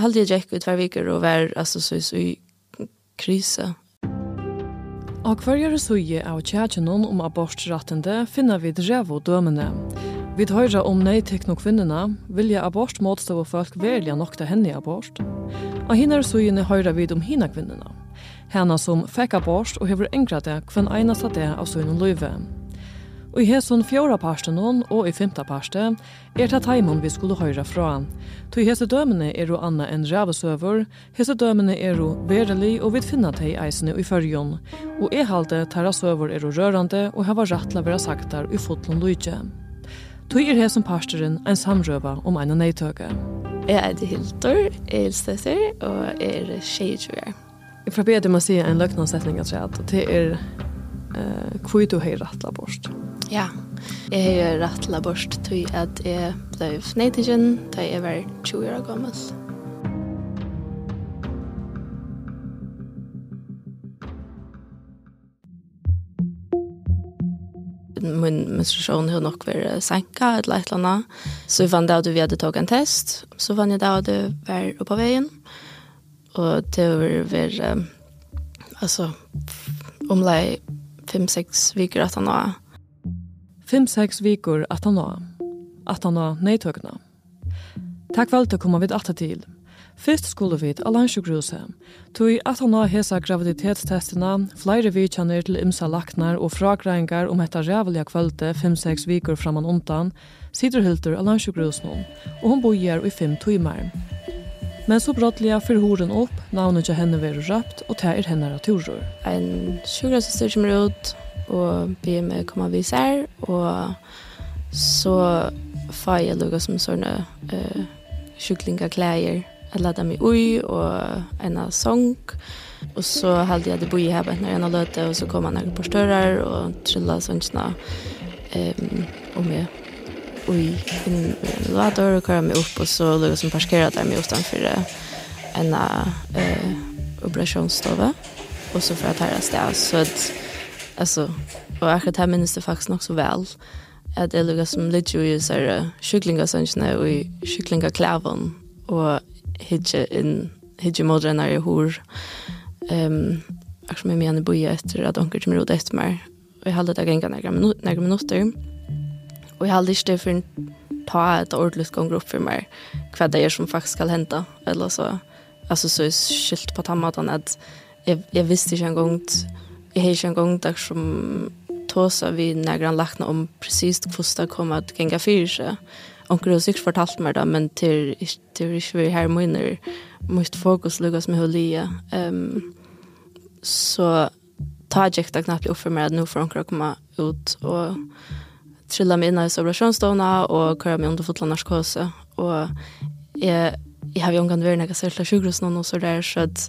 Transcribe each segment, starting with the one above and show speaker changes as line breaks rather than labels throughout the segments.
halde jeg gikk ut hver viker og var altså så så i krisa.
Og hverjere suje av tjætjenon om abortrettende finner vi drev og dømene. Vi høyre om nei tekno kvinnerne, vilja abort motstå folk velja nokta henne abort. Og hinner sujene høyre vi om henne kvinnerne. Henne som fikk abort og hever engra det hver eneste det av sujene løyve. Og i hesson fjóra parsten og i fymta parste er det taimon vi skulle høyra fra. To i hese dømene er jo anna enn rævesøver, hese dømene er jo verelig og vid finna teg eisene i fyrjon. Og e halde tæra søver er jo rørande og hava rattla vera saktar i fotlon lujtje. To i er hesson parsteren en samrøva om en neitøke.
Jeg er det Hildur, jeg er støtter og er tjejtjøver.
Jeg forberedte meg å si en løgnansetning at det er eh hur du har rattla bort.
Ja. Jeg har rattla bort till at jeg ble fnetigen då jeg var 20 år gammel. min menstruation har nok vært senka et eller annet. Så jeg fant det att vi hadde tagit en test. Så fant jeg det att det var oppe på veien. Og det var, var altså, omlai 5-6 vikur at han var.
5-6 vikur at han var. At han har nejtökna. Tack väl att komma vid att til. Fyrst skulle vi til Alansjøgruse, tog at han har hesa graviditetstestina, flere vikjenner til ymsa laknar og fragreiningar om etta rævelige kvölde 5-6 vikur framan undan, sider Hildur Alansjøgruse og hon bojer i 5 timer. Men så brottliga för horen upp, navnet till henne var röpt och det henne henne turer.
En sjukrasyster kommer ut och ber mig att komma vid sig och så får jag lugga som sådana eh, sjuklinga kläder att ladda mig ui och av sång. Och så hade jag det boi här när jag löte och så kom han på större och trillade sånt ehm, och med i inlator och köra mig upp och så låg som parkerade där mig utanför en eh, operationsstova och så för att här stå så att alltså och jag kan minnes det faktiskt nog så väl att det låg som lite ju så här cyklingar sånt när och cyklingar klavon och hitje in hitje moderna i hur ehm Jag som är med henne boja efter att onkel som rodde efter mig. Vi hade hade det ganska några minuter. Og jeg har lyst til å ta et ordentlig gang opp for meg hva det er som faktisk skal hente. Eller så, altså, så er skilt på tammaten at jeg, jeg visste ikke en gang, jeg har ikke en gang der som tåsa vi negran lakna om precis hvordan det kom at genga fyrir seg. Onker har sikkert fortalt meg det, men til, til ikke vi her minner, måtte fokus lukkes med hulia. Um, så ta jeg ikke knappt opp for meg at nå får onker å komme ut og trilla mig inn i operasjonsstående og kører meg under fotla narkose. Og jeg, jeg har jo en gang vært når jeg ser til sjukhus nå, så det er så at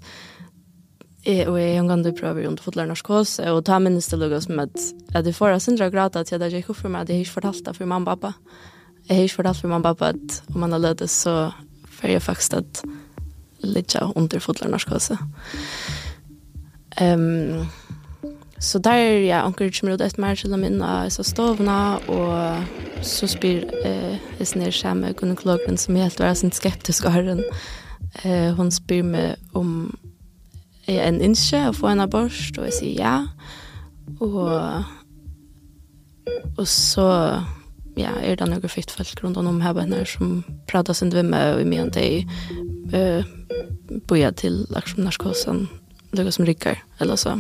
jeg, og jeg har en gang prøver under fotla narkose, og ta minnes til lukkes med at, jeg får av sindra grad at jeg hadde ikke for meg, at jeg har ikke fortalt det for mamma og pappa. Jeg har ikke fortalt for mamma og pappa at om man har lød det, så får jeg faktisk at litt under fotla narkose. Um, Så der er jeg anker som råd etter meg til å minne av så stovna, og så spyr eh, jeg snir seg med gynekologen som helt var sin skeptisk av henne. Eh, hun spyr meg om jeg en innskje å få en abort, og jeg sier ja. Og, og så ja, er det noen fitt folk rundt om her henne som prater sin dvimme, og i mye de eh, bor til liksom, narkosen, noe som rykker, eller så.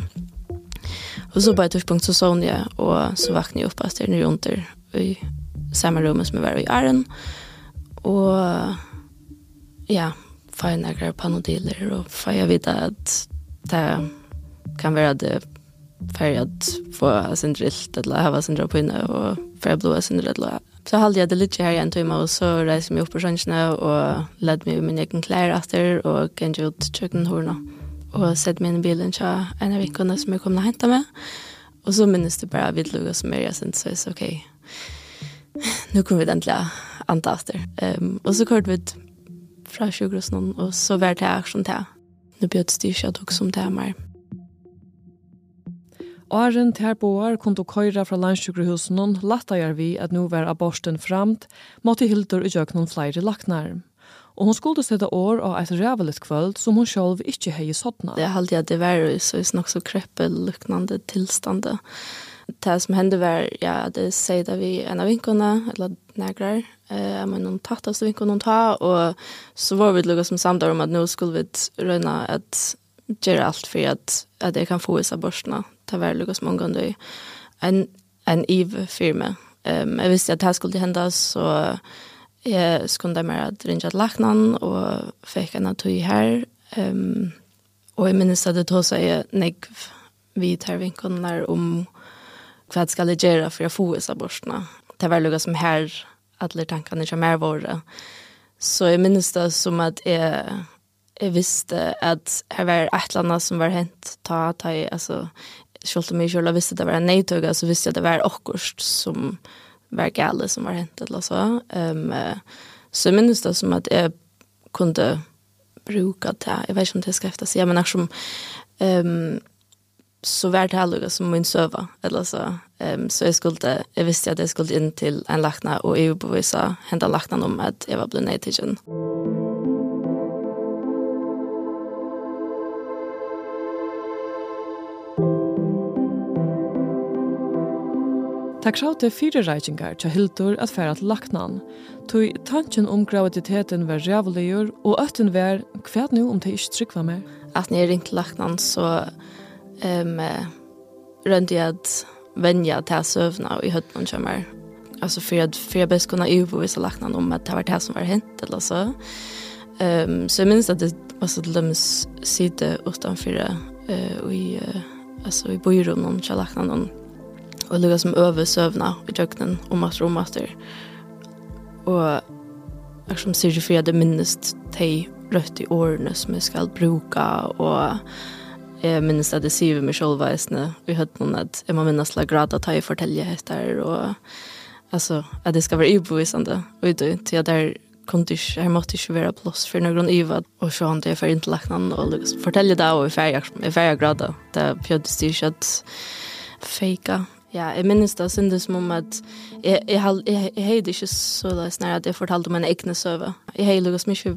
Och så på ett tidspunkt så såg jag och så vaknade jag upp att det är runt i samma rum som jag var i Arren. Och ja, får jag några panodiler och får jag veta att det kan vara det för att få sin drilt eller ha sin dra på inne och för att blåa sin drilt. Så hade jag det lite här i en timme och så reiser jag mig upp på sjönsna och ledde mig i min egen klär efter och gände ut köken horna. Mm og sett meg inn i bilen til en av vikene som jeg kom til å hente meg. Og så minnes det bare vidt lukket som er jeg synes, så jeg sa, ok, nå kommer vi endelig anta etter. Um, og så kørte vi fra sjukhusen, og så var det aksjon til. Nå bjød styrt jeg tok som til meg.
Åren til her boar kunne køyre fra landsjukhusen, landsjukrehusen jeg vi at nå var aborten fremt, måtte hildur i noen flere laknar. Og hon skulle sette år av et räveligt kvöld som hon selv ikke hei sådana.
Det hade jag det var så nok så kreppel liknande tillstånd. Det som hände var ja det sier det vi en av vinkorna eller negrar, eh men hon tattaste vinkorna hon tar och så var vi lugga som samtal om att nu skulle vi röna att göra allt för att att jag kan få isa borstna. Det var lugga som omgående en en iv firma. Ehm um, jag visste att det här skulle hända så Jeg skulle mer at ringe til laknan, og fikk en av tog her. Um, og jeg minnes at det tog seg nek vi tar vinkene om hva jeg skal gjøre for å få oss abortene. Det var lukket som her, alle tankene ikke mer våre. Så jeg minnes det som at jeg, jeg visste at her var et eller annet som var hent, ta, ta, altså, selv om jeg selv visste det var en neitøyga, så visste jeg at det var akkurat som var gale som var hent eller så. Um, så jeg minnes det som at jeg kunde bruka det. Jeg vet ikke om det skal efter seg, men eftersom um, så var det här som min söva. Eller så. Um, så jag, skulle, jag visste att jag skulle in till en lakna och EU-bevisa hända lakna om att jag var blivit nejtigen. Mm.
Takk sjá til fire reikingar til Hildur at færa til laknan. Tui tanken om graviditeten var rævulegur, og ötten var hva nu om det ikke trykva mer?
At når jeg ringte laknan, så um, rønte jeg at venja til søvna og i høttene kommer. Altså for at for jeg best kunne ubevise laknan om at det var det som var hent, eller så. Um, så jeg minns at det var så til dems side utenfor uh, og i, uh, altså i byrummet om kjallaknan og og lukka som øve søvna i tjøkkenen, og master og master. Og jeg som sier for jeg det minnest de rødt i årene som jeg skal bruka, og jeg minnes at jeg sier meg selv veisene, vi hørte noen at jeg må minnes la grad at jeg forteller etter, og altså, at det skal være ubevisende og det, til at jeg kunde ikke, jeg måtte ikke være plass for noen iva, og så han det til inntelagnen, og liksom, fortelle det, og i ferdig grad, det er pjødest styrkjøtt, at feika Ja, jeg minnes det synes som om at jeg, jeg, jeg, jeg heide ikke så løs når jeg fortalte om en egne søve. Jeg heide lukkes mye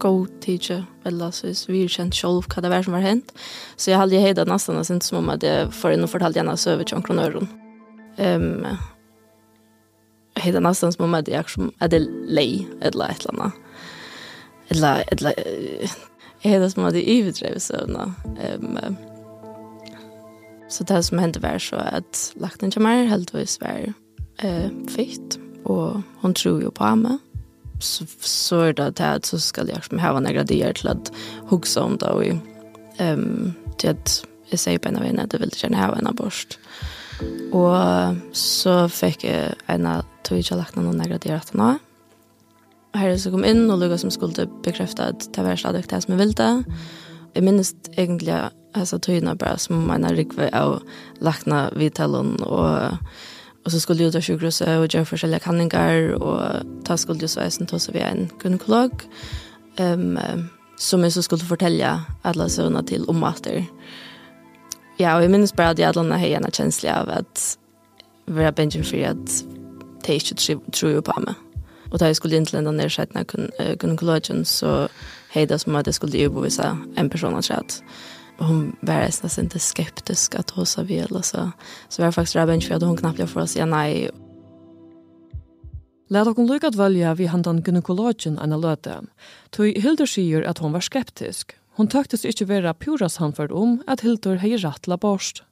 god teacher, eller så vi kjent selv hva det var som var hent. Så jeg hadde heide nesten det synes som om at jeg får inn og fortalte gjerne søve til kronøren. Um, jeg heide nesten som om at jeg er det lei, eller et eller annet. Eller, eller, jeg heide som om at jeg er ivedrev søvnene. Um, Så det som hände var så att lakten kjemmer heldigvis var eh, fitt. Och hon tror ju på meg. Så, så er det att så skal jag som häva några dier till att hugsa om det. Och, um, til at jeg sier på en av henne at jeg vil gärna häva en abort. Och så fick jag en av tog ikke lagt och gradier til nå. henne. Her så kom inn og lukket som skulle bekrefte at det var stadig det som jeg ville. Jeg minnes egentlig alltså tyna bara som man har rikve av lakna vid och och så skulle jag ta sjukhus och göra forskjelliga kanningar och ta skulle ju svejsen ta så vi en gynekolog ehm um, som jag så skulle fortälja alla sönerna till om att det. Ja och jag minns bara att jag hade en hejna känsla av att har benchen för att det inte tror på mig och då jag skulle inte lända ner sig när gynekologen så hejda som att jag skulle ju bevisa en person att hon var nästan inte skeptisk att hon sa väl så. Så var faktiskt rabben för att hon knappt jag får säga nej.
Lät hon lycka at välja vi handan gynekologen Anna løte. Tog Hildur sier att hon var skeptisk. Hon tøktes inte vara puras handförd om att Hildur hej rattla borst.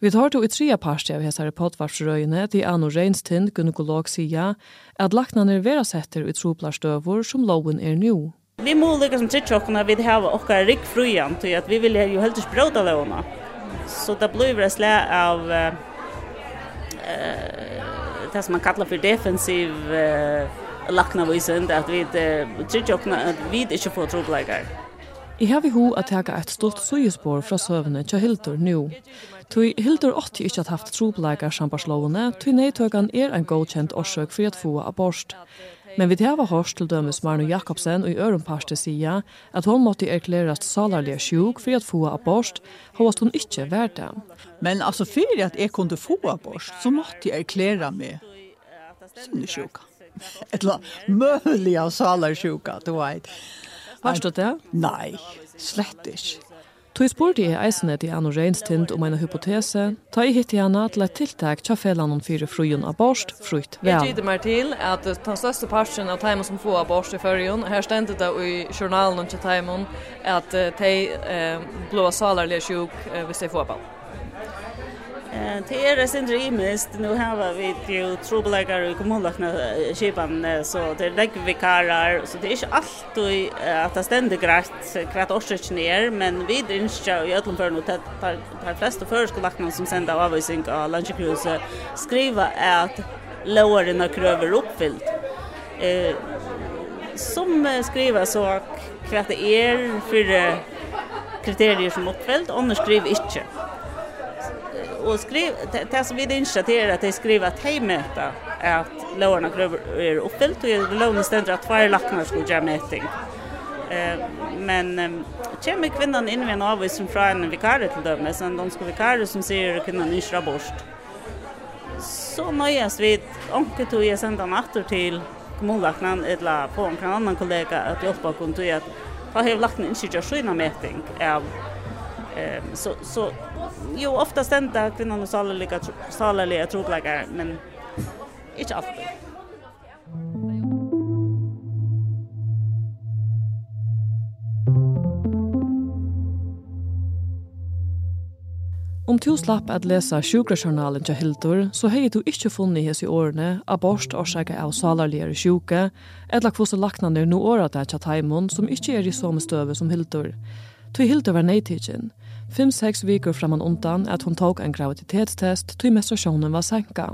Vi tar to i tre parter av hessare pottvarsröjene til Anno Reinstind, gynekolog, sier at laknene vera setter i troplarsdøvor som loven er nu.
Vi må lykka som tritja okkurna vid hava okkar rik frujan, tog at vi vil jo heldur språta lovna. Så det blir vi slag av uh, det som man kallar for defensiv uh, lakna visen, at vi uh, tritja okkurna at vi ikke får trobleikar.
I har vi ho at teka eit stort sujespor fra søvne til Hildur nu. Tui Hildur åtti ikkje at haft trobleikar sambarslovene, tui neitøkan er ein godkjent årsøk fri at få abort. Men vi hava hørst til dømes Marno Jakobsen og i Ørenparste sida at hon måtte erklærast salarlig sjuk for at få abort, hos hon ikkje vært det.
Men altså for at jeg kunne få abort, så måtte jeg erklæra meg sinnesjuka. Etla møvelig av salarsjuka, du vet.
Hørst du det?
Nei, slett ikke.
Tog spurte jeg eisene til Anno Reinstind om en hypotese, ta i hitt i henne til et tiltak til fellene om fire fruen borst, frukt vel.
Jeg tyder meg til at den største parten av teimen som får abort i førjen, her stendet det i journalen til teimen at de eh, blå saler er sjuk hvis de får abort.
Eh, det är det sindre imist. Nu har vi ju trobelägar i kommunlökna kipan, så det är läggvikarar. Så det är inte allt att det ständigt grätt kvart årsrykning är, men vi är inte i Ötlandförn och de flesta förskolökna som sända avvisning av Landsjökruset skriva att låren kröver uppfyllt. Eh, som skriver så kvart det är för kriterier som uppfyllt, annars skriver inte och skriv det som vi inte det är att det skriva att hej att låna är uppfyllt och låna ständer att varje lacknar skulle göra mätning. Eh men kommer kvinnan in med en avvis som från en vikarie till dem sen de ska vikarie som säger att kvinnan inte ska bort. Så nöjas vi onkel tog jag sända natter till kommunlacknan eller på en annan kollega att hjälpa kunde att ha hevlaknan inte göra sina mätning av Ehm så så jo ofta stända kvinnan lika salaliga salaliga trotlagare men inte alltid.
Om du slapp at lesa sjukrajournalen til Hildur, så hei du ikkje funnet hese i årene abort årsaka av salarligere sjuke, eller kvose laknander no åra der tja taimon som ikkje er i samme støve som Hildur. Tui Hildur var neitikken, 5-6 vikur framan undan at hon tók ein graviditetstest tog menstruationen var senka.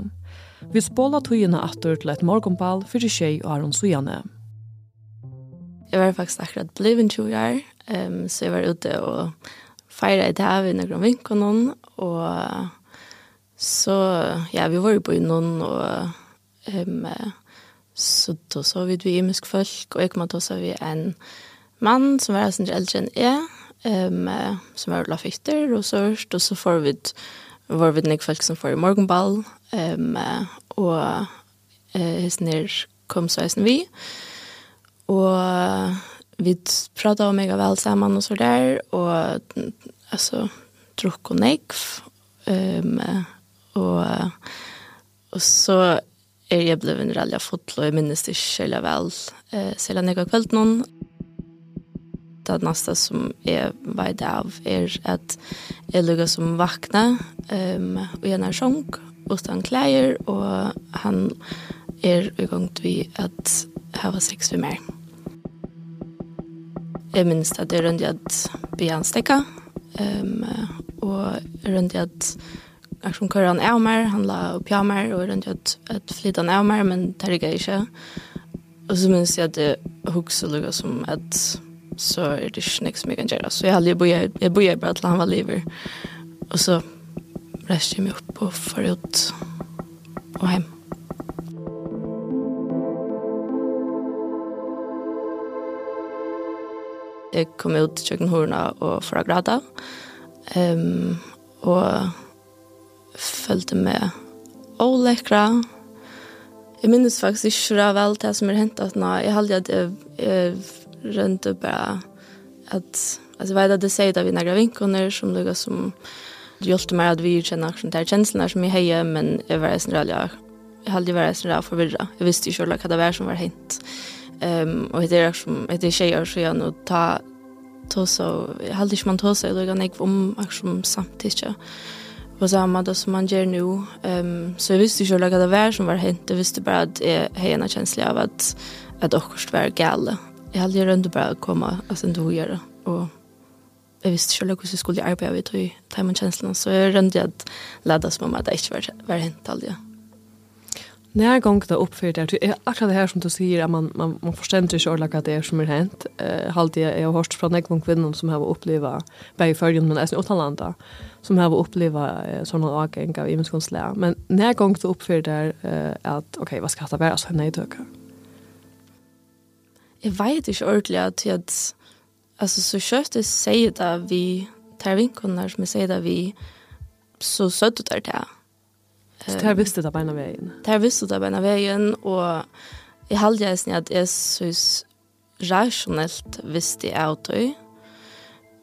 Vi spola tøyene atter til et morgenball fyrir tjej og Aron Sujane.
Jeg var faktisk akkurat blevet 20 år, um, så jeg var ute og feira i det her noen vinkonen, og så, ja, vi var jo på innan, og um, så da så vidt vi imensk folk, og jeg kom til å så vi en mann som var sånn eldre enn jeg, um, som är la fytter og sørst, och så får vi var vi nek folk som får i morgonball um, och eh snär her kom så sen vi, och vi pratade om mega väl samman och så där och alltså druck och nekv, um, och och så är jag blevet en rally fotlo, i minnes det väl selv vel, jag selv någon det nästa som är vet av är att jag luggar som vakna um, och gärna sjönk stan kläder och han är igång vid att ha sex för mig. Jag minns att jag runt att bli anstäcka um, och runt att jag som kör han av mig, han la upp jag mig och runt att, att flytta han av men det är inte. Och så minns jag att det också luggar som att så er det ikke noe som jeg kan gjøre. Så jeg hadde hade börjat, jag började bare til han var lever. Og så reiste jeg meg opp og för ut og hjem. Jeg kom ut til kjøkkenhorene og för att grada. Um, og følte med oläckra. Jag minns faktiskt inte så väl det som är hänt att jag hade att jeg rönte bara att alltså vad det säger där vi några vinkoner som lugga som gjort mig att vi känner action där känslorna som i hejer men jag var sen rallja jag hade varit sen där förvirra jag visste ju själv vad det var som var hänt ehm um, och det är som det är tjejer så jag nu ta to så jag hade inte man to så lugga nek om action samtidigt på samma det som man gör nu. Um, så jag visste ju själv att det var som var hänt. Jag visste bara att jag hejna en känsla av att, att också var gale jag hade ju ändå bara komma och sen då göra och jag visste själv hur jag skulle arbeta vid tog time och känslan så jag rände att ladda som om att det inte var, var hänt aldrig.
När gång det uppför det är akkurat det här som du säger att man, man, man förstår inte ordet att det är som är hänt. Eh, Halt jag, har hört från en kvinnor som har upplevt bäg i men alltså utanlanda som har upplevt eh, sådana avgängar i mänskonslära. Men när gång det uppför det eh, att okej okay, vad ska det vara så här nej
jeg vet ikke ordentlig at jeg, altså, så kjøtt jeg sier det vi tar vinkonene som jeg sier det vi, så søtt ut der til.
Så der visste det beina veien?
Der visste det beina veien, og jeg halde jeg snitt at jeg synes rasjonelt visste jeg av det,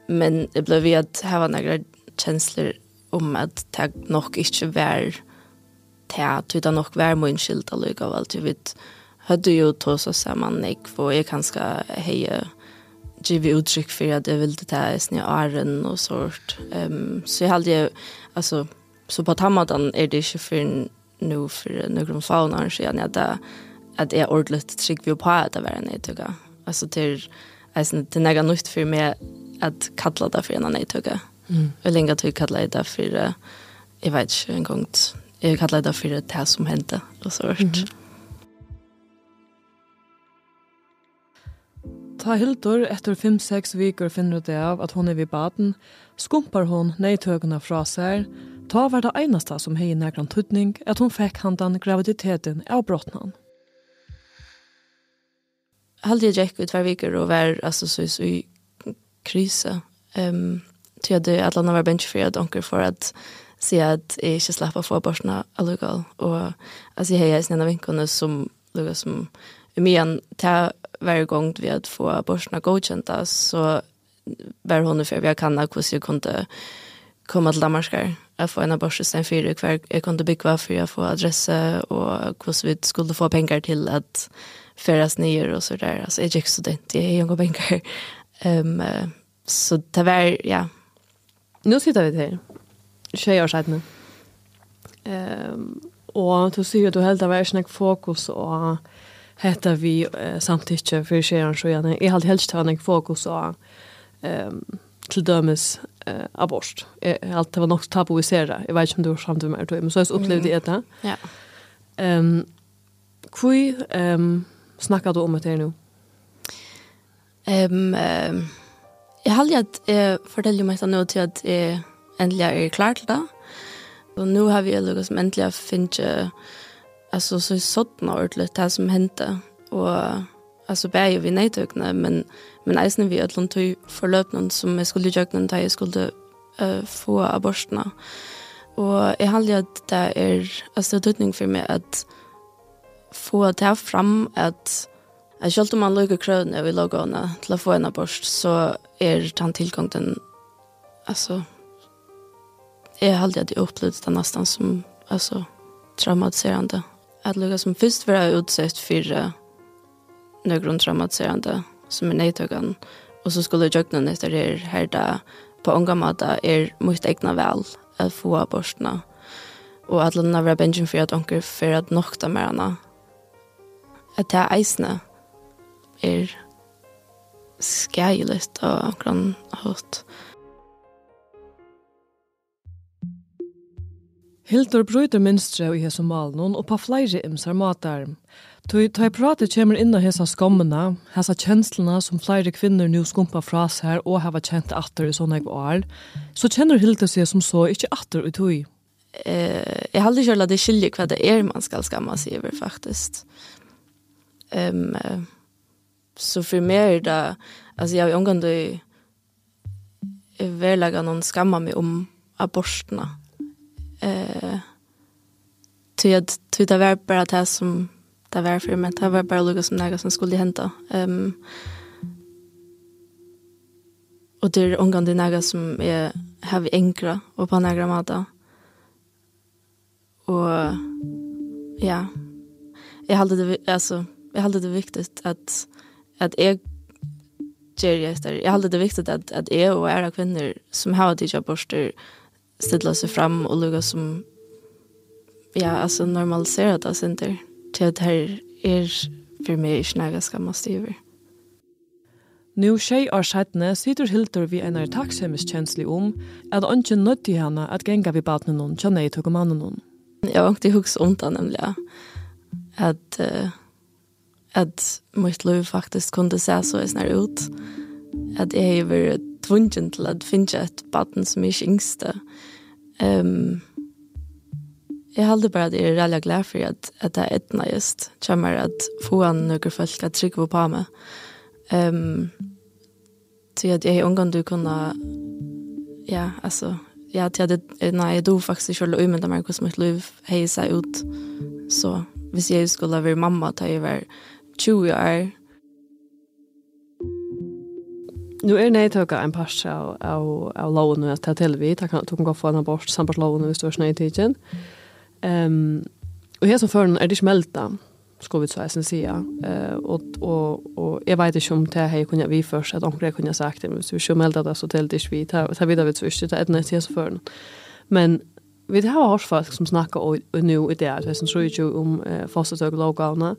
men det ble vi at her var noen kjensler om at det nok ikke var det, at det nok var min skyld, allikevel, til vet hade ju tås och samman nek för jag kan ska heja give uttryck för att jag vill det här snö arren och sånt. Ehm um, så jag hade ju alltså så på tammadan är det inte för nu för några faunar så jag hade att jag ordentligt trygg vi på att det var en tycker. Alltså till alltså det några nytt för mig att kalla det för en annan. Mm. Hur länge tycker kalla det för jag vet inte en gång. Jag kallar det för det här som hände och sånt. Mm.
Ta Hildur etter 5-6 viker finner ut det av at hon er vid baden, skumpar hon neitøkene fra seg, ta var det eneste som hei nærkran tuttning at hon fikk handan graviditeten av brottnan.
Halde jeg gikk ut hver viker og var altså, så, i krise. Um, til at alle andre var benchfri at anker for at si at jeg ikke slapp å få abortene allugal. Og altså, jeg har en av vinkene som lukket som mye ta varje gång vi hade få aborterna godkända så var hon för vi kan hur jag kunde komma till Danmark att få en abort sen för kvar jag kunde bygga för jag få adress och hur vi skulle få pengar till att färdas ner och så där alltså jag är student jag är ju pengar. Ehm um, så det var ja.
Nu sitter vi här tjejer så sedan ehm och då ser du helt av snack fokus och hetta vi eh, samtycke för skeran så gärna. Jag hade helst han fokus på ehm till dömes eh, abort. Allt det var nog tabuiserat. Jag vet inte om du har samt med det, men så jag upplevde det där.
Ja.
Ehm kui ehm snackar du om det nu?
Ehm um, jag har att eh, fortälja mig nu till att eh, äntligen är klart då. Och nu har vi lyckats äntligen finche alltså så sådana ordentligt det som hände och alltså bär ju vi nedtökna men men eisen vi ödlon tog förlöpnen som jag skulle jökna där jag skulle uh, få aborterna och jag hade att det är alltså tutning för mig att få det fram att Jag skulle man lukker krøvene ved lagene til å få en abort, så er den tilgangen, altså, jeg har aldri opplevd det nesten som, altså, traumatiserende at lukka som først var utsett for nøkron traumatiserende som er nedtøkken, og så skulle jøkken etter her, her da, på unga måte er mot egna vel at få abortene, og at lønne var bensin for at onker for at nokta med henne. At det er eisene er skjeilet og akkurat hatt.
Hildur brøyter minstre i hese malen og på flere imsar matar. Tøy tøy pratet kjemur inn av hesa skommena, hesa kjenslene som flere kvinner nu skumpa fra seg og hava kjent atter i sånne år, så kjenner Hildur seg som så ikke atter i tøy.
Eh, jeg halde ikke det skilje hva det er man skal skamma seg over, faktisk. Um, så for meg er det, altså jeg har omgang til å verlegge noen skamma meg om abortene, eh till att till det var bara det som det var för mig det var bara något som något som skulle hända. Ehm um, och det är omgång det något som är har vi enkla och på några mata. Och ja. Jag hade det alltså jag hade det viktigt att att jag ger jag där. Jag hade det viktigt att att jag och era kvinnor som har att borster stilla sig fram och lugga som ja, alltså normalisera det sen där. Till att det här är för mig inte några skammas över.
Nu tjej år sættene sitter Hildur vi en er takksemmiskjenslig om at ønsken nødde henne at genga vi badne noen kjenne i tog mannen annen noen.
Jeg var ikke hukst om det nemlig at uh, at mitt liv faktisk kunne se så jeg snart ut at jeg har vært tvungen til at finne et baden som ikke yngste og Ehm Jeg halde bare at jeg er veldig glad for at, at det er etna just kommer at få han noen folk at trykke på meg. Um, til at jeg i ungan du kunne ja, altså ja, til at jeg, nei, jeg do faktisk ikke å umynda meg hvordan mitt liv heier seg ut. Så hvis jeg skulle være mamma da jeg var 20 år,
nu är er nej tåga en pass av av av lån och att till vi ta kan tog gå få en abort samt lån och störs nej tiden. Ehm och här som förn är det smälta ska vi så sen se eh och och och jag vet inte om det här kunde vi först att onkel kunde sagt det men så vi smälta det så till det vi tar tar vidare vi så det är nästa så förn. Men vi det har hört folk som snackar och nu i det alltså som tror ju om fostertåg lågavna. Eh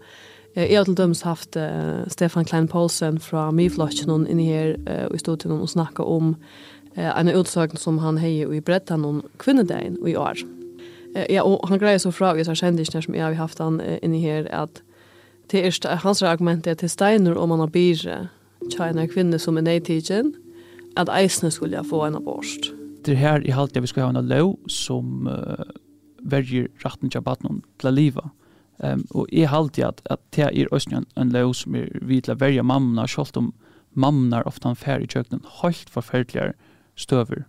Jeg har til dømes haft uh, Stefan Klein Poulsen fra Myflotchen hon inne her uh, i stod til hon og snakka om uh, en utsøkning som han heier i bredda om kvinnedagen i år. Uh, ja, og han greier så fra, og jeg sa kjendisene som jeg har haft han uh, inne her, at det er, hans argument er til steiner om han har byrre tjeina kvinner som er neitidgen, at eisene skulle få en abort.
Det her i halte jeg vi skulle ha en lov som uh, verger retten til aborten til livet Um, og jeg halte at, at det er også en, en lov som er vidt til å verja mamna, selv om mamnar ofta han fær i kjøkkenen helt forferdeligere støver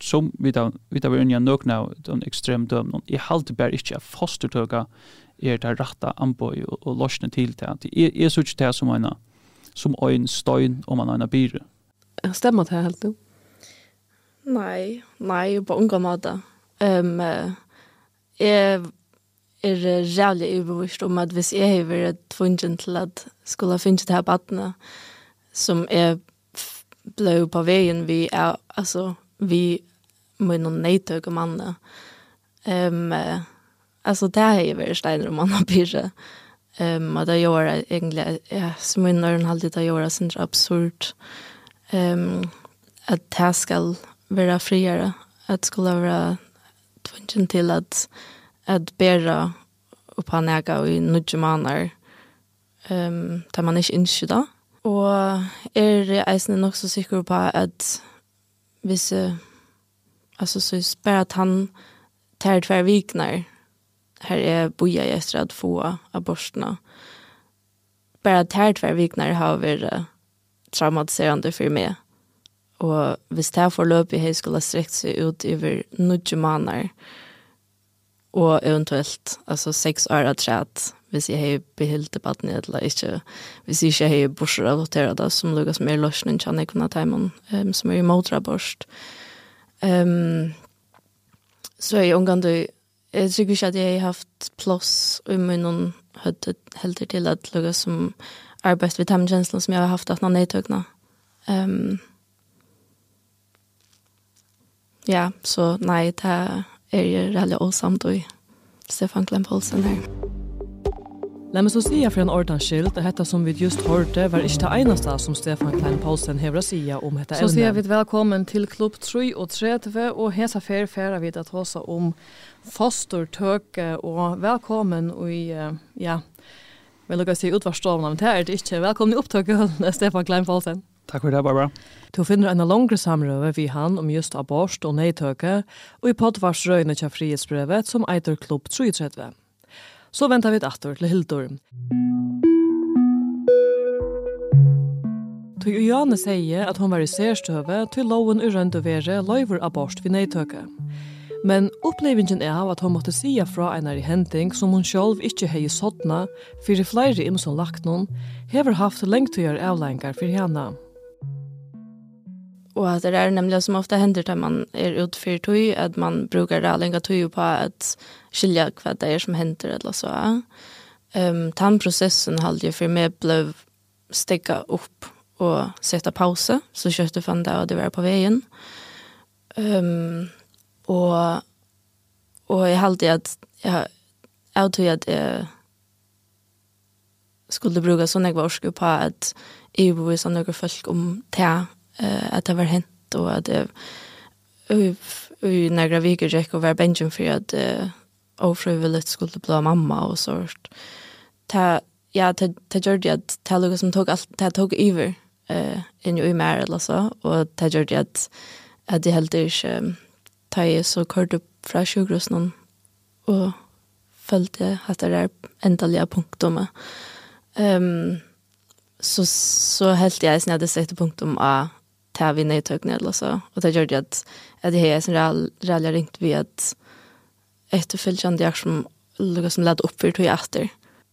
som vi da vi da vi unja nøkna den ekstrem dømnen i halte bare ikke at fostertøka er det rette anbøy og, og løsne til det at jeg, jeg synes det som en som en støyn om man har en byre
Stemmer det helt du?
Nei, nei, på unga måte um, jeg er rævlig ubevist om at hvis jeg har vært tvungen til at skulle finne det her badene som jeg ble på veien vi er, altså, vi må noen neitøk og manne. Um, altså, det har jeg vært steiner om man har pyrer. Um, og det gjør jeg egentlig, ja, som min øren alltid det gjør jeg sin absurd um, at det skal være friere, at det skulle være tvungen til at at bæra upp han ega i nudje manar um, der man ikke innskje da. Og er eisen nok så sikker på at hvis altså så spør at han tar tver viknar her er boja i etter at få abortene. Bare tar tver viknar har vært traumatiserende for meg. Og hvis det her forløpet jeg skulle strekt seg ut over nudje manar, og eventuellt alltså sex år att trätt hvis jeg har behilt debatten eller ikke, hvis jeg ikke har borser av hotera da, som lukkes mer løsning kjenner jeg kunne ta imen, um, som er imot borst. Um, så jeg omgang du, jeg tror ikke at jeg har haft plass i munnen helt til at lukkes som arbeid ved temmekjenslen som jeg har haft at man nedtøkene. Um, ja, så nei, det er er jeg veldig åsamt og Stefan Glenn Poulsen her.
La meg så si for en ordens skyld, det dette som vi just hørte var ikke det eneste som Stefan Klein Poulsen hever å si om dette evne.
Så sier vi velkommen til Klubb 3 og 30, og hese fer fer vi til oss om fostertøke, og velkommen i, ja, vil dere si utvarstående, men det er det ikke. Velkommen i opptøkehøllene, Stefan Klein Poulsen.
Takk for det, Barbara.
Du finner en langere samrøve vi han om just abort og neitøke, og i poddvarsrøyene til frihetsbrevet som eiter klubb 33. Så venter vi et atter til Hildur. Tøy og Jane sier at hon var i særstøve til loven urønt å være løyver abort ved neitøke. Men opplevingen er av at hon måtte sia fra einar i henting som hon sjálv ikkje hei for fyrir flere imson lagt noen, hever haft lengtøyar avlengar fyrir henne.
Och at det är nämligen som ofta händer til man är utför tog, att man brukar det lenge tog på att skilja hva det är som händer eller så. Um, den prosessen hadde jag för mig blev stegga upp och sätta pause, Så köpte fann det og det var på vägen. Um, och, och jeg hadde at jag, jeg tog at jag skulle bruka sånne jeg var på at jeg bor i några folk om det eh att det var hent och att det i några veckor gick och var benchen för att uh, ofrivilligt skulle bli mamma och sånt. Ta ja, ta ta gjorde att ta Lucas som tog allt ta tog över eh in i mer eller så och ta gjorde att att det helt är ta ju så kort upp från sjukhusen och följde att det är ändliga med Ehm um, så så helt jag snädde hade sett punktum a ta vi nej tog ner så. Och det gjorde att att det är en rallja ringt vi att ett följande jag som lukar som ledde upp för tog efter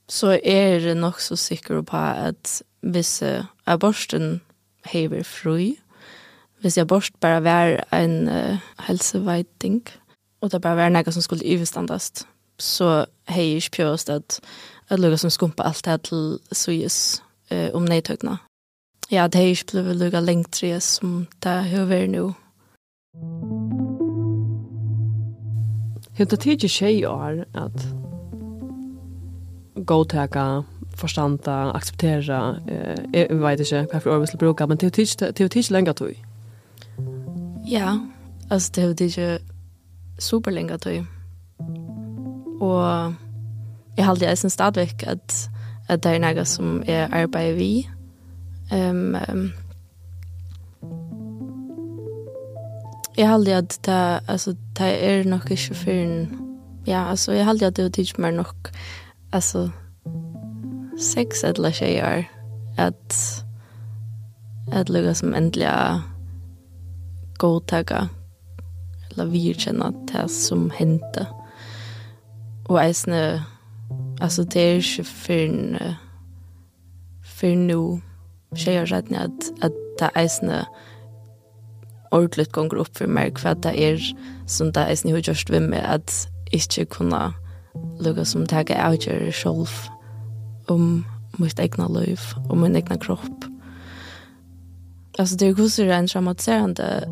så er det nok så sikker på at hvis aborten hever fri hvis abort bara var en uh, helseveiting og det bara var noe som skulle överstandast så hei ikke pjøst at at lukar som skumpa alt det til suyes uh, om nejtökna ja, det er ikke blevet lukket lengt tre som det er vært nå.
Hur det tid tjej år att gå forstanda, förstanda acceptera eh jag vet inte varför vi vill bruka men det tid det tid länge då.
Ja, alltså det är inte super länge tog. Och jag har alltid en stadväck att att det är något som är arbetar vi Ehm um, Jag hade att ta alltså ta är nog inte för en ja alltså jag hade att det typ mer nog alltså sex eller tjejer att att lugga som ändliga godtaga eller virkjenne det som hendte. Og eisne, altså det er ikke for, for nå tjejer redan at, at det eisne ordentligt gånger upp för mig för att det är som det eisne har gjort ved med att inte kunna lugga som tega avgjør själv om mitt egna liv och min egna kropp. Alltså det är också en traumatiserande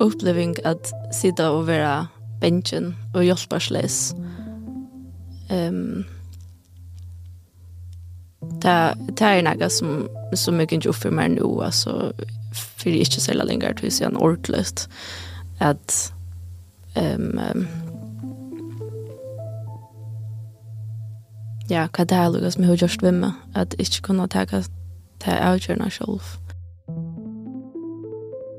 uppleving att sitta och vara bänken och hjälparsles. Ehm um, det, det är något som, som jag inte uppför mig nu. Alltså, för det är inte så länge att vi ser en ordlöst. Att... Um, um, ja, hva det er lukket som jeg har gjort ved meg, at jeg ikke kunne ta hva det avgjørende selv.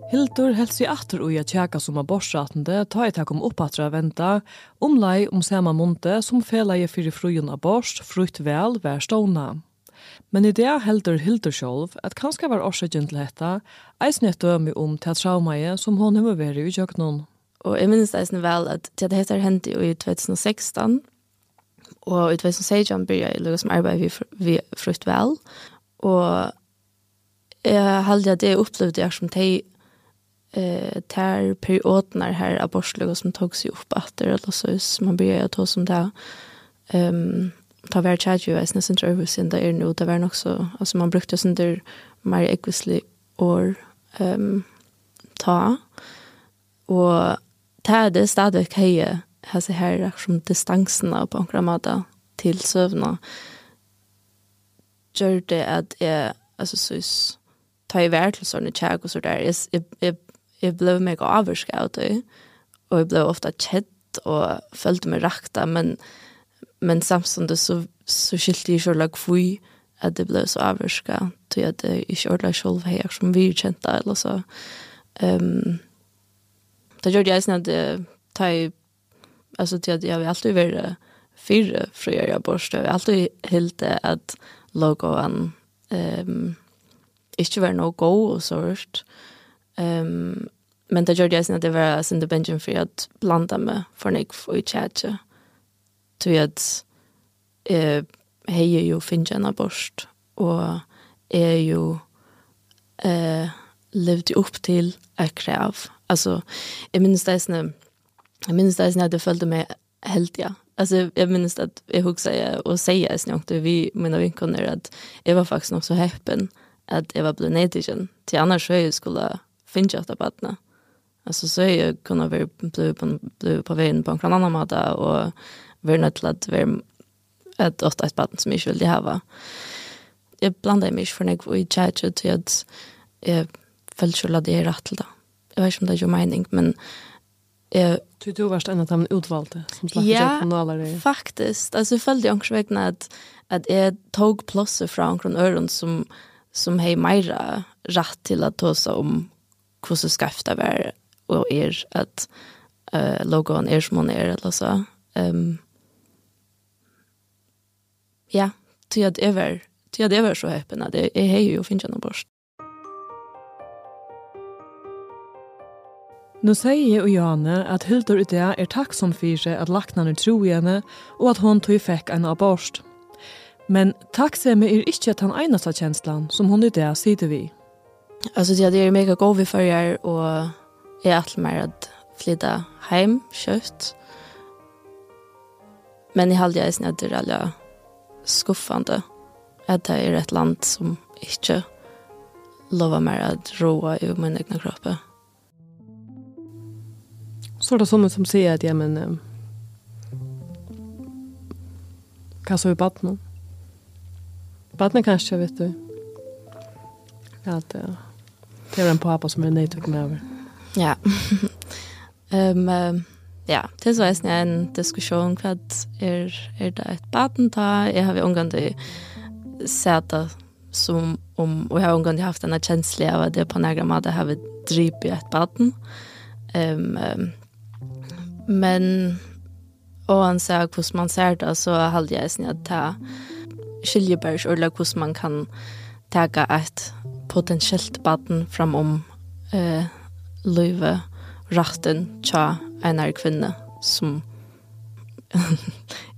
Hildur helst seg atter og jeg tjekka som er borsratende, ta i takk om oppatra venta, omlai om sema munte som fela jeg fyrir frujen av bors, frukt vel, vær stående men i det heldur Hildur sjálv at kanskje var årsøkjen til dette, eisen et døme om til traumaet som hon har vært i kjøkkenen.
Og jeg minnes eisen vel at det heter hendt i 2016, og i 2016 begynte jeg lukket som arbeid vi, frukt vel, og jeg heldig at det opplevde jeg som teg eh tär perioder här abortslag som tog sig upp efter eller så som man börjar ta som där ehm ta vær chat ju är nästan över sen där nu det var nok så alltså man brukte sån där mer ekvisli or ehm ta och ta det stadigt heje har så här som distansen på några måta till sövna gör det att jag alltså så ta i värld till såna check och så där jag jag jag blev mig avskräckt och jag blev ofta chat och följde mig rakta men men samtidig så, så skilte jeg selv hvor at det ble så avvarska til at jeg ikke ordentlig selv her som vi kjente eller så um, det gjorde jeg sånn at jeg tar altså til at jeg vil alltid være fire fra jeg er bort jeg vil alltid helt det at logoen um, ikke var noe god og så hørt. um, men det gjorde jeg sånn at jeg var sin benjen for at blanda meg for nek og i tjadje Du vet, eh, hej er jo finnes en abort, och är ju eh, levt upp till ett krav. Alltså, jag minns det sånn, jag minns det sånn at jeg følte meg helt, ja. Alltså jag minns att jag huxar och, och säger jag snart vi mina vinkoner att jag var faktiskt nog så häpen att jag var blödnetigen. Till annars så jag skulle finna efter barnen. Alltså så jag kunde vara blöd på, blöd på vägen på en annan måte och var nødt til at være et åtta et baden som jeg ikke ville hava. Jeg blandet meg ikke for nek i tjadje til at jeg følte ikke at jeg er rett til det. Jeg vet ikke om det er jo mening, men jeg...
Du, du varst en av dem utvalgte som slapp
ja, kanaler? faktisk. Altså, jeg følte jo vegne at, at jeg tog plåse fra omkron øren som, som har mer rett til å ta seg om hvordan skafta var og er at uh, logoen er som hun er, eller så. Um, ja, til at jeg var, til at jeg var så öppen at det är har och finnet noe borst.
Nu säger jeg og Janne att Hildur Idea är tacksam för sig att lacknarna tro henne och att hon tog fikk en aborst.
Men tacksam er ikke den han enaste känslan som hon Idea sitter vi.
Alltså det är mega god vi följer och är alltid mer att flytta hem kött. Men i halvdagen är det alla skuffande att det är ett land som inte lovar mig att roa i min egna kropp.
Så er det sådana som sier att ja, men um, hva så i baden? Baden kanskje, vet du. At uh, det er en pappa som er nejtök med över.
Ja. um, um ja, det var en en diskusjon hva er, er det et baden da? Jeg har jo omgående sett det som om, og jeg har omgående haft denne kjensle av at det på nærmere måte har vi drip i et baden. Um, um, men, og han sier hvordan man ser det, så halde jeg sånn at det skiljer bare ikke hvordan man kan tega et potensielt baden fram om eh, løyve rachten tja en er kvinne som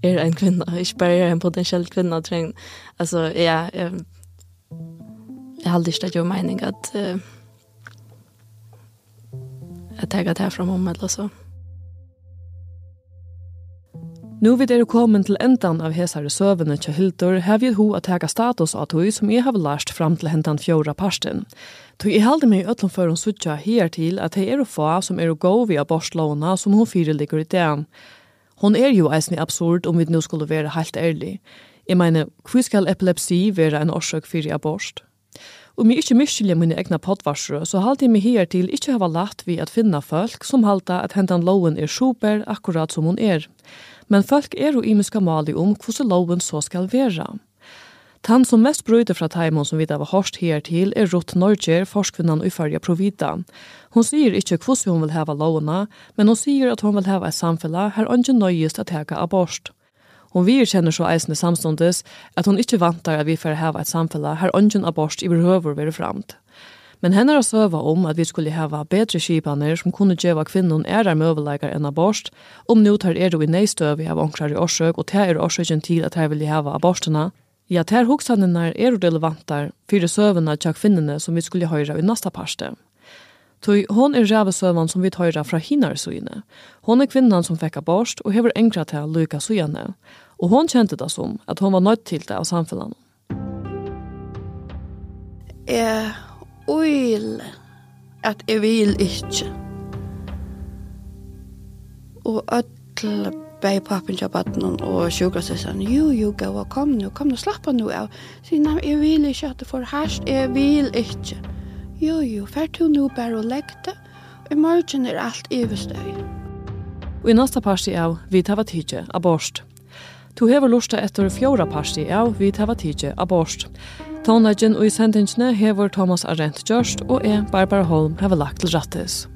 er en kvinne, ikke bare er en potensiell kvinne, treng, altså, ja, jeg, jeg har lyst til jo mening at uh, jeg tenker det her fra mamma eller så. Mm.
Nu vid er kommet til endan av hesare søvende til Hildur, hev jeg ho at tega status av tog som jeg har lært fram til hendan fjóra parsten. Tog jeg halde meg i øtlom for hun suttja her til at hei er å få som er å gå via borstlåna som hun fyrirligger i den. Hon er jo eisne absurd om vi nu skulle være helt ærlig. Jeg mener, hva skal epilepsi være en årsøk fyrir abort? Om jeg ikke miskylder mine egna podvarsere, så halte jeg meg her til ikke hava lagt vi at finna folk som halta at hendan loven er super akkurat som hun er men folk er jo imiska mali om hvordan loven så skal være. Tan som mest brøyder fra Taimon som vi da var hørst her til er Ruth Norger, forskvinnan i Farja Provida. Hun sier ikke hvordan hun vil heva lovene, men hun sier at hun vil heva et samfunn her ikke nøyest at teka abort. Hun vi kjenner så eisende samståndes at hon ikke vantar at vi får heva et samfunn her ikke abort i behøver være fremt. Men henne har søva om at vi skulle hava bedre skipaner som kunne djeva kvinnen ærar møveleikar enn abort, om nu tar er du i neistøvi av onkrari årsøk, og det er orsøkjen til at her vil hava aborterna, ja, ter hoksanene er relevantar fyrir søvene tja kvinnene som vi skulle høyra i nasta parste. Tui, hon er rævesøvan som vi tøyra fra hinar søyne. Hon er kvinnan som fekk abort og hever engra til lyka søyane. Og hon kjente det som at hon var nødt til det av samfunnet.
Jeg øyle at jeg vil ikke. Og ødel bei pappen til baden og sjukker seg sånn, jo, jo, gå, kom nu, kom nu, slappa nu av. Sier, nei, jeg vil ikke at du får herst, jeg vil ikke. Jo, jo, fer du nu bare og legg det, og i morgen er alt iverstøy.
Og i neste parti av, vi tar var tidje, abort. Du hever lusta etter fjóra parti av, vi tar var tidje, abort. Abort. Tónleggen og i sendingene hever Thomas Arendt Gjørst og jeg, Barbara Holm, hever lagt til rattes.